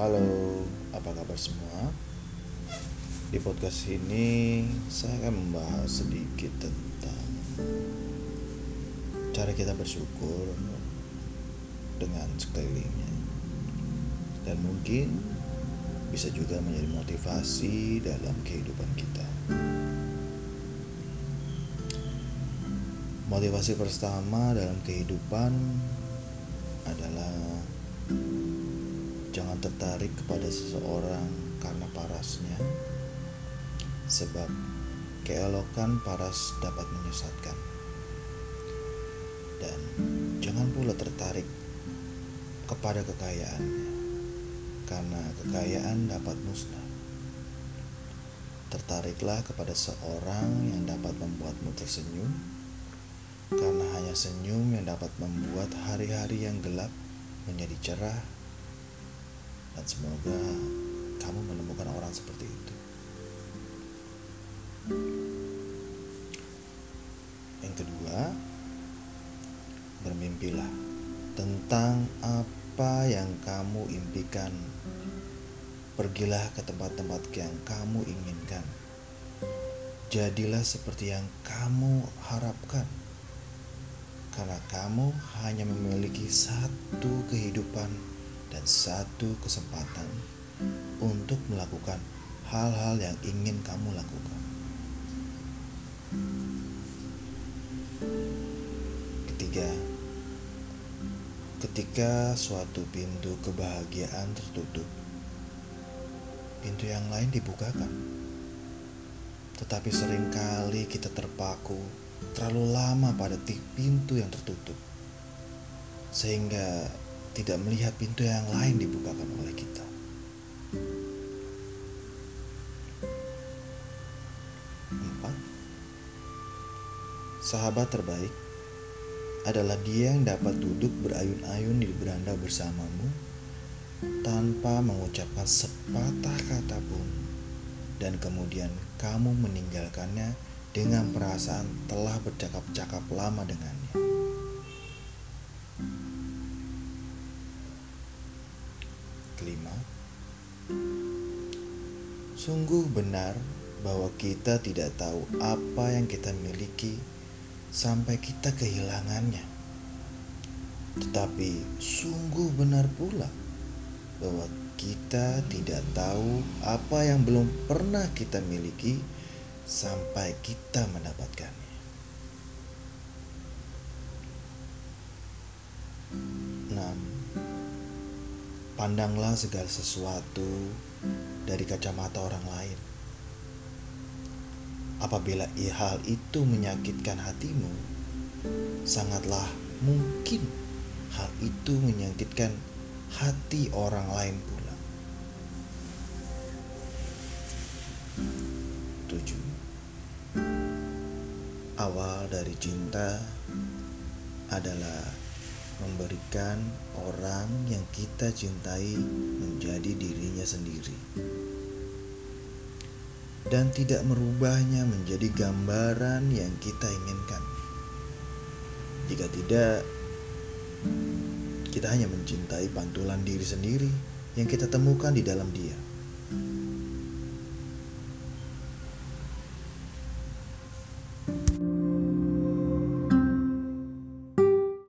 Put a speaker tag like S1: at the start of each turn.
S1: Halo, apa kabar semua? Di podcast ini saya akan membahas sedikit tentang cara kita bersyukur dengan sekelilingnya dan mungkin bisa juga menjadi motivasi dalam kehidupan kita. Motivasi pertama dalam kehidupan adalah jangan tertarik kepada seseorang karena parasnya, sebab keelokan paras dapat menyesatkan. Dan jangan pula tertarik kepada kekayaannya, karena kekayaan dapat musnah. Tertariklah kepada seorang yang dapat membuatmu tersenyum, karena hanya senyum yang dapat membuat hari-hari yang gelap menjadi cerah dan semoga kamu menemukan orang seperti itu. Yang kedua, bermimpilah tentang apa yang kamu impikan. Pergilah ke tempat-tempat yang kamu inginkan. Jadilah seperti yang kamu harapkan. Karena kamu hanya memiliki satu kehidupan dan satu kesempatan untuk melakukan hal-hal yang ingin kamu lakukan. Ketiga, ketika suatu pintu kebahagiaan tertutup, pintu yang lain dibukakan. Tetapi sering kali kita terpaku terlalu lama pada pintu yang tertutup, sehingga tidak melihat pintu yang lain dibukakan oleh kita. Empat, sahabat terbaik adalah dia yang dapat duduk berayun-ayun di beranda bersamamu tanpa mengucapkan sepatah kata pun dan kemudian kamu meninggalkannya dengan perasaan telah bercakap-cakap lama dengannya. Kelima, sungguh benar bahwa kita tidak tahu apa yang kita miliki sampai kita kehilangannya. Tetapi sungguh benar pula bahwa kita tidak tahu apa yang belum pernah kita miliki sampai kita mendapatkannya. Pandanglah segala sesuatu dari kacamata orang lain. Apabila hal itu menyakitkan hatimu, sangatlah mungkin hal itu menyakitkan hati orang lain pula. 7. Awal dari cinta adalah memberikan orang yang kita cintai menjadi dirinya sendiri dan tidak merubahnya menjadi gambaran yang kita inginkan. Jika tidak, kita hanya mencintai pantulan diri sendiri yang kita temukan di dalam dia.